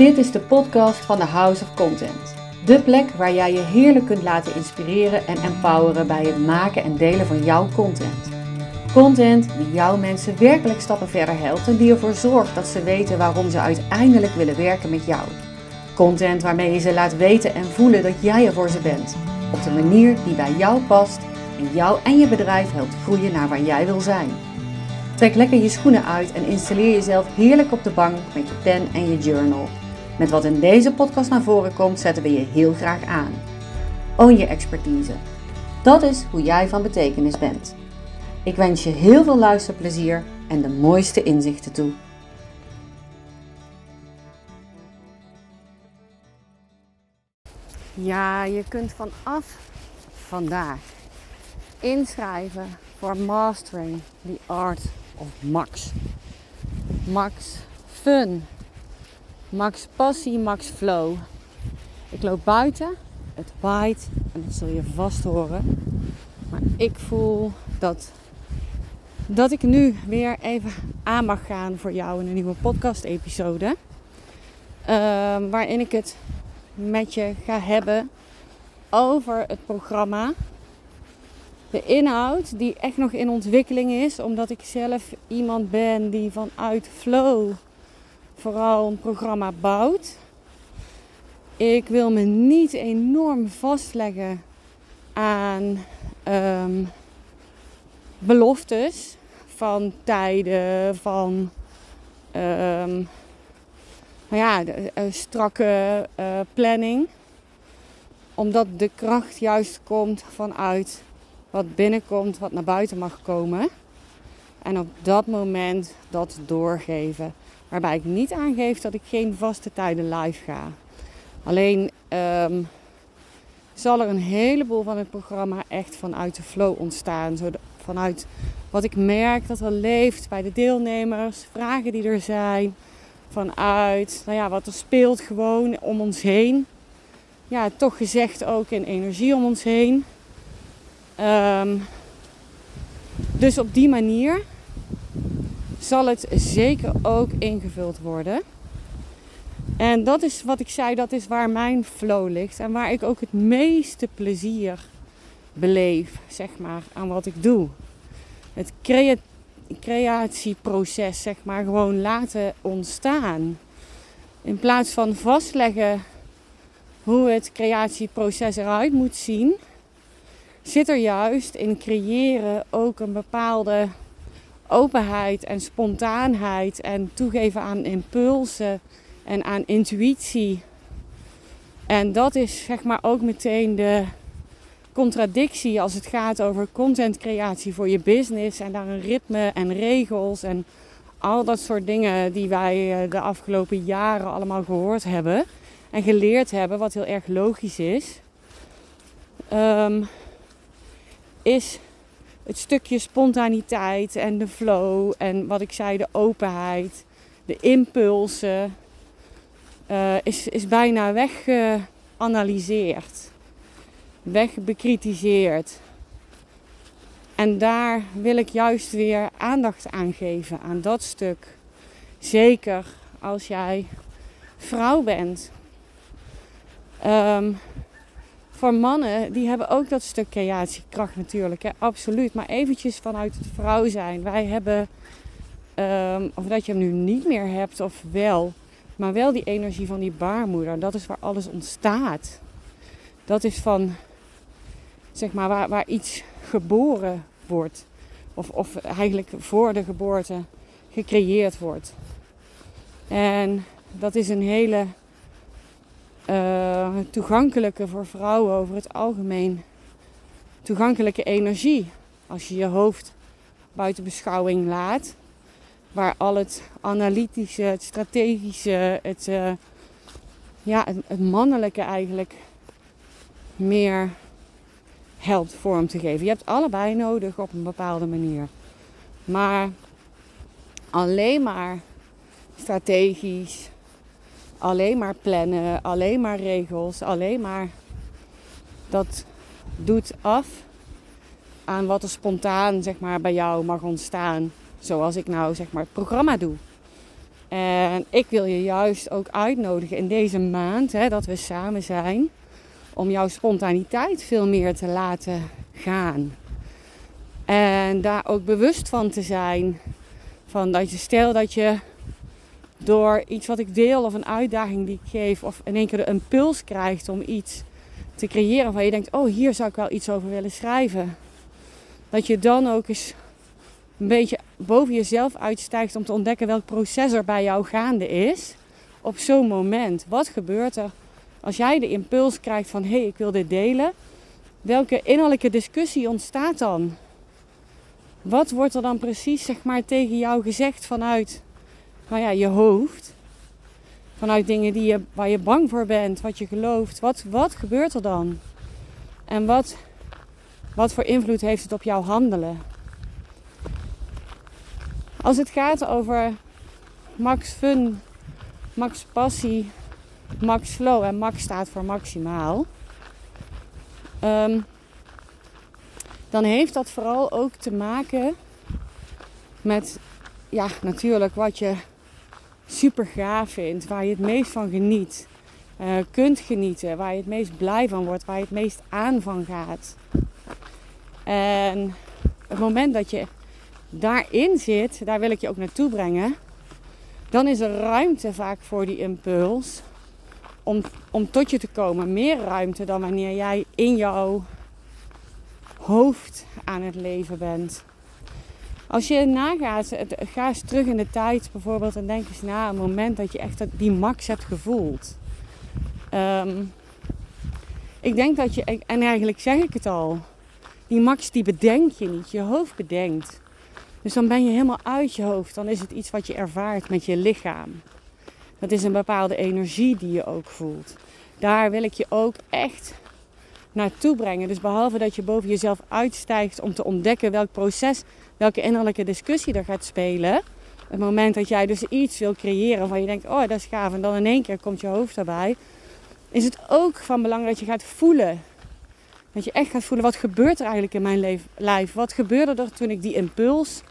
Dit is de podcast van de House of Content. De plek waar jij je heerlijk kunt laten inspireren en empoweren bij het maken en delen van jouw content. Content die jouw mensen werkelijk stappen verder helpt en die ervoor zorgt dat ze weten waarom ze uiteindelijk willen werken met jou. Content waarmee je ze laat weten en voelen dat jij er voor ze bent. Op de manier die bij jou past en jou en je bedrijf helpt groeien naar waar jij wil zijn. Trek lekker je schoenen uit en installeer jezelf heerlijk op de bank met je pen en je journal. Met wat in deze podcast naar voren komt, zetten we je heel graag aan. Own je expertise. Dat is hoe jij van betekenis bent. Ik wens je heel veel luisterplezier en de mooiste inzichten toe. Ja, je kunt vanaf vandaag inschrijven voor Mastering the Art of Max. Max Fun. Max Passie, Max Flow. Ik loop buiten, het waait en dat zul je vast horen. Maar ik voel dat, dat ik nu weer even aan mag gaan voor jou in een nieuwe podcast-episode. Uh, waarin ik het met je ga hebben over het programma. De inhoud die echt nog in ontwikkeling is, omdat ik zelf iemand ben die vanuit flow vooral een programma bouwt. Ik wil me niet enorm vastleggen aan um, beloftes van tijden, van um, nou ja, de, uh, strakke uh, planning. Omdat de kracht juist komt vanuit wat binnenkomt, wat naar buiten mag komen. En op dat moment dat doorgeven. Waarbij ik niet aangeef dat ik geen vaste tijden live ga. Alleen um, zal er een heleboel van het programma echt vanuit de flow ontstaan. Zo vanuit wat ik merk dat er leeft bij de deelnemers, vragen die er zijn. Vanuit nou ja, wat er speelt gewoon om ons heen. Ja, toch gezegd ook in energie om ons heen. Um, dus op die manier zal het zeker ook ingevuld worden. En dat is wat ik zei, dat is waar mijn flow ligt en waar ik ook het meeste plezier beleef, zeg maar, aan wat ik doe. Het creatieproces, zeg maar, gewoon laten ontstaan. In plaats van vastleggen hoe het creatieproces eruit moet zien, zit er juist in creëren ook een bepaalde openheid en spontaanheid en toegeven aan impulsen en aan intuïtie. En dat is zeg maar ook meteen de contradictie als het gaat over contentcreatie voor je business en daar een ritme en regels en al dat soort dingen die wij eh, de afgelopen jaren allemaal gehoord hebben en geleerd hebben, wat heel erg logisch is, um, is het stukje spontaniteit en de flow en wat ik zei, de openheid, de impulsen, uh, is, is bijna weggeanalyseerd, wegbekritiseerd. En daar wil ik juist weer aandacht aan geven, aan dat stuk. Zeker als jij vrouw bent. Um, voor mannen, die hebben ook dat stuk creatiekracht natuurlijk, hè? absoluut. Maar eventjes vanuit het vrouw zijn. Wij hebben, um, of dat je hem nu niet meer hebt of wel, maar wel die energie van die baarmoeder. Dat is waar alles ontstaat. Dat is van, zeg maar, waar, waar iets geboren wordt. Of, of eigenlijk voor de geboorte gecreëerd wordt. En dat is een hele uh, toegankelijke voor vrouwen over het algemeen. Toegankelijke energie. Als je je hoofd buiten beschouwing laat. Waar al het analytische, het strategische, het, uh, ja, het, het, mannelijke eigenlijk meer helpt vorm te geven. Je hebt allebei nodig op een bepaalde manier. Maar alleen maar strategisch, alleen maar plannen, alleen maar regels, alleen maar dat doet af aan wat er spontaan zeg maar, bij jou mag ontstaan. Zoals ik nou zeg maar het programma doe. En ik wil je juist ook uitnodigen in deze maand hè, dat we samen zijn. Om jouw spontaniteit veel meer te laten gaan. En daar ook bewust van te zijn. Van dat je stel dat je door iets wat ik deel of een uitdaging die ik geef. Of in één keer de impuls krijgt om iets te creëren. Waar je denkt, oh hier zou ik wel iets over willen schrijven. Dat je dan ook eens een beetje boven jezelf uitstijgt om te ontdekken welk proces er bij jou gaande is. Op zo'n moment. Wat gebeurt er als jij de impuls krijgt van hé, hey, ik wil dit delen? Welke innerlijke discussie ontstaat dan? Wat wordt er dan precies zeg maar, tegen jou gezegd vanuit nou ja, je hoofd? Vanuit dingen die je, waar je bang voor bent, wat je gelooft. Wat, wat gebeurt er dan? En wat, wat voor invloed heeft het op jouw handelen? Als het gaat over max fun, max passie, max flow en max staat voor maximaal. Um, dan heeft dat vooral ook te maken met, ja, natuurlijk wat je super gaaf vindt, waar je het meest van geniet, uh, kunt genieten, waar je het meest blij van wordt, waar je het meest aan van gaat. En het moment dat je daarin zit, daar wil ik je ook naartoe brengen, dan is er ruimte vaak voor die impuls om, om tot je te komen. Meer ruimte dan wanneer jij in jouw hoofd aan het leven bent. Als je nagaat, ga eens terug in de tijd bijvoorbeeld en denk eens na een moment dat je echt die max hebt gevoeld. Ehm, ik denk dat je, en eigenlijk zeg ik het al, die max die bedenk je niet, je hoofd bedenkt. Dus dan ben je helemaal uit je hoofd. Dan is het iets wat je ervaart met je lichaam. Dat is een bepaalde energie die je ook voelt. Daar wil ik je ook echt naartoe brengen. Dus behalve dat je boven jezelf uitstijgt om te ontdekken welk proces, welke innerlijke discussie er gaat spelen. Het moment dat jij dus iets wil creëren waarvan je denkt, oh dat is gaaf. En dan in één keer komt je hoofd erbij. Is het ook van belang dat je gaat voelen. Dat je echt gaat voelen, wat gebeurt er eigenlijk in mijn lijf? Wat gebeurde er toen ik die impuls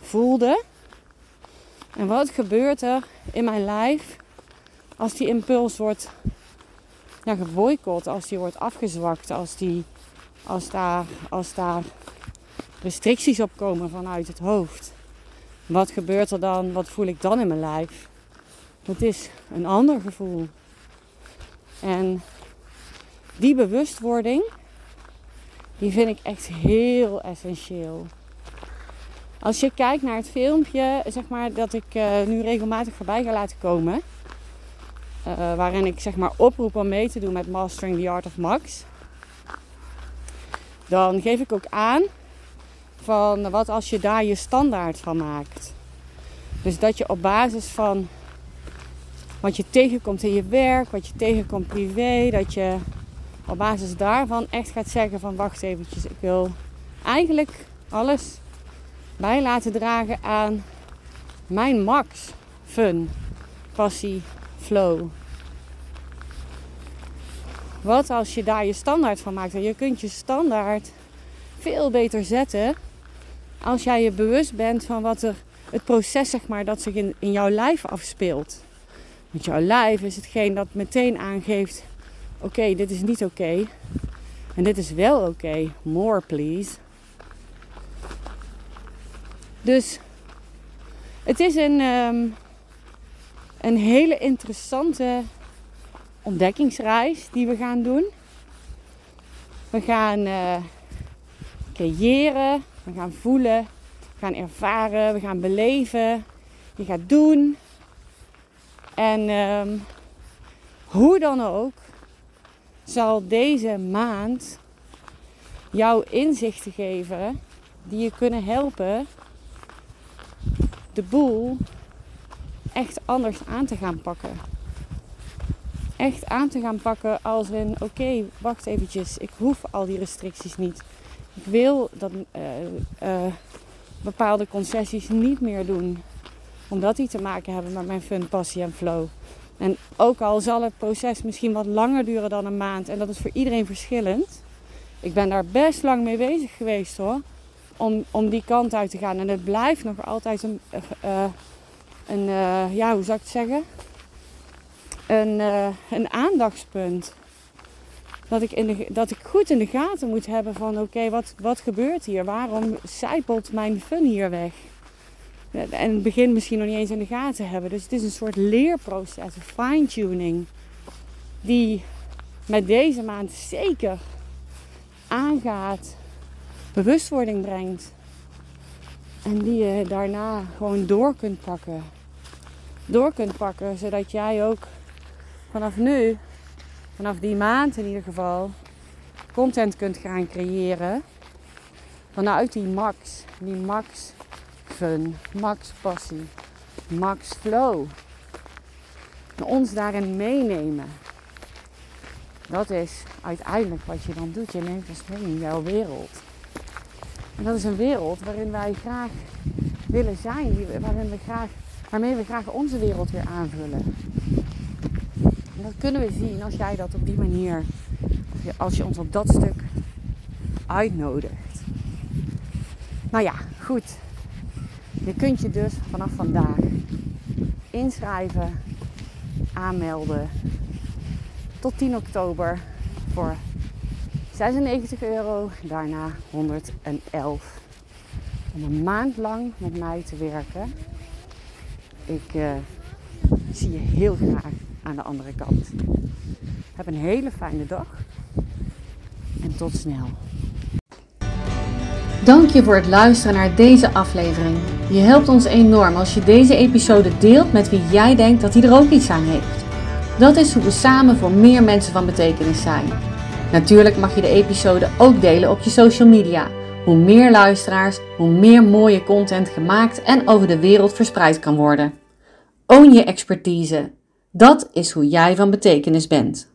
voelde. En wat gebeurt er in mijn lijf als die impuls wordt ja, geboycott, als die wordt afgezwakt, als, die, als, daar, als daar restricties op komen vanuit het hoofd. Wat gebeurt er dan? Wat voel ik dan in mijn lijf? Dat is een ander gevoel. En die bewustwording, die vind ik echt heel essentieel. Als je kijkt naar het filmpje, zeg maar, dat ik uh, nu regelmatig voorbij ga laten komen. Uh, waarin ik zeg maar oproep om mee te doen met Mastering the Art of Max. Dan geef ik ook aan van wat als je daar je standaard van maakt. Dus dat je op basis van wat je tegenkomt in je werk, wat je tegenkomt privé, dat je op basis daarvan echt gaat zeggen van wacht eventjes, ik wil eigenlijk alles bij laten dragen aan mijn max fun, passie, flow. Wat als je daar je standaard van maakt? En je kunt je standaard veel beter zetten als jij je bewust bent van wat er het proces zeg maar dat zich in, in jouw lijf afspeelt. Want jouw lijf is hetgeen dat meteen aangeeft: oké, dit is niet oké. en dit is wel oké. More please. Dus het is een, ehm, een hele interessante ontdekkingsreis die we gaan doen. We gaan uh, creëren, we gaan voelen, we gaan ervaren, we gaan beleven. Je gaat doen. En ehm, hoe dan ook zal deze maand jou inzichten geven die je kunnen helpen de boel echt anders aan te gaan pakken. Echt aan te gaan pakken als in, oké, wacht eventjes, ik hoef al die restricties niet. Ik wil dat uh, bepaalde concessies niet meer doen. Omdat die te maken hebben met mijn fun, passie en flow. En ook al zal het proces misschien wat langer duren dan een maand. En dat is voor iedereen verschillend. Ik ben daar best lang mee bezig geweest hoor om, om die kant uit te gaan. En het blijft nog altijd een, uh, een eh, ja, hoe zou ik het zeggen? Een, uh, een aandachtspunt. Dat ik, in de, dat ik goed in de gaten moet hebben van oké, wat, wat gebeurt hier? Waarom zijpelt mijn fun hier weg? En het begin misschien nog niet eens in de gaten hebben. Dus het is een soort leerproces, een fine-tuning. Die met deze maand zeker aangaat, bewustwording brengt. En die je daarna gewoon door kunt pakken. Door kunt pakken, zodat jij ook vanaf nu, vanaf die maand in ieder geval, content kunt gaan creëren. Vanuit die max, die max fun, max passie, max flow. En ons daarin meenemen. Dat is uiteindelijk wat je dan doet. Je neemt ons mee in jouw wereld. En dat is een wereld waarin wij graag willen zijn. Waarin we graag, waarmee we graag onze wereld weer aanvullen. En dat kunnen we zien als jij dat op die manier, als je ons op dat stuk uitnodigt. Nou ja, goed. Je kunt je dus vanaf vandaag inschrijven, aanmelden tot 10 oktober voor 96 euro, daarna 111. Om een maand lang met mij te werken. Ik uh, zie je heel graag aan de andere kant. Heb een hele fijne dag en tot snel. Dank je voor het luisteren naar deze aflevering. Je helpt ons enorm als je deze episode deelt met wie jij denkt dat hij er ook iets aan heeft. Dat is hoe we samen voor meer mensen van betekenis zijn. Natuurlijk mag je de episode ook delen op je social media. Hoe meer luisteraars, hoe meer mooie content gemaakt en over de wereld verspreid kan worden. Own je expertise. Dat is hoe jij van betekenis bent.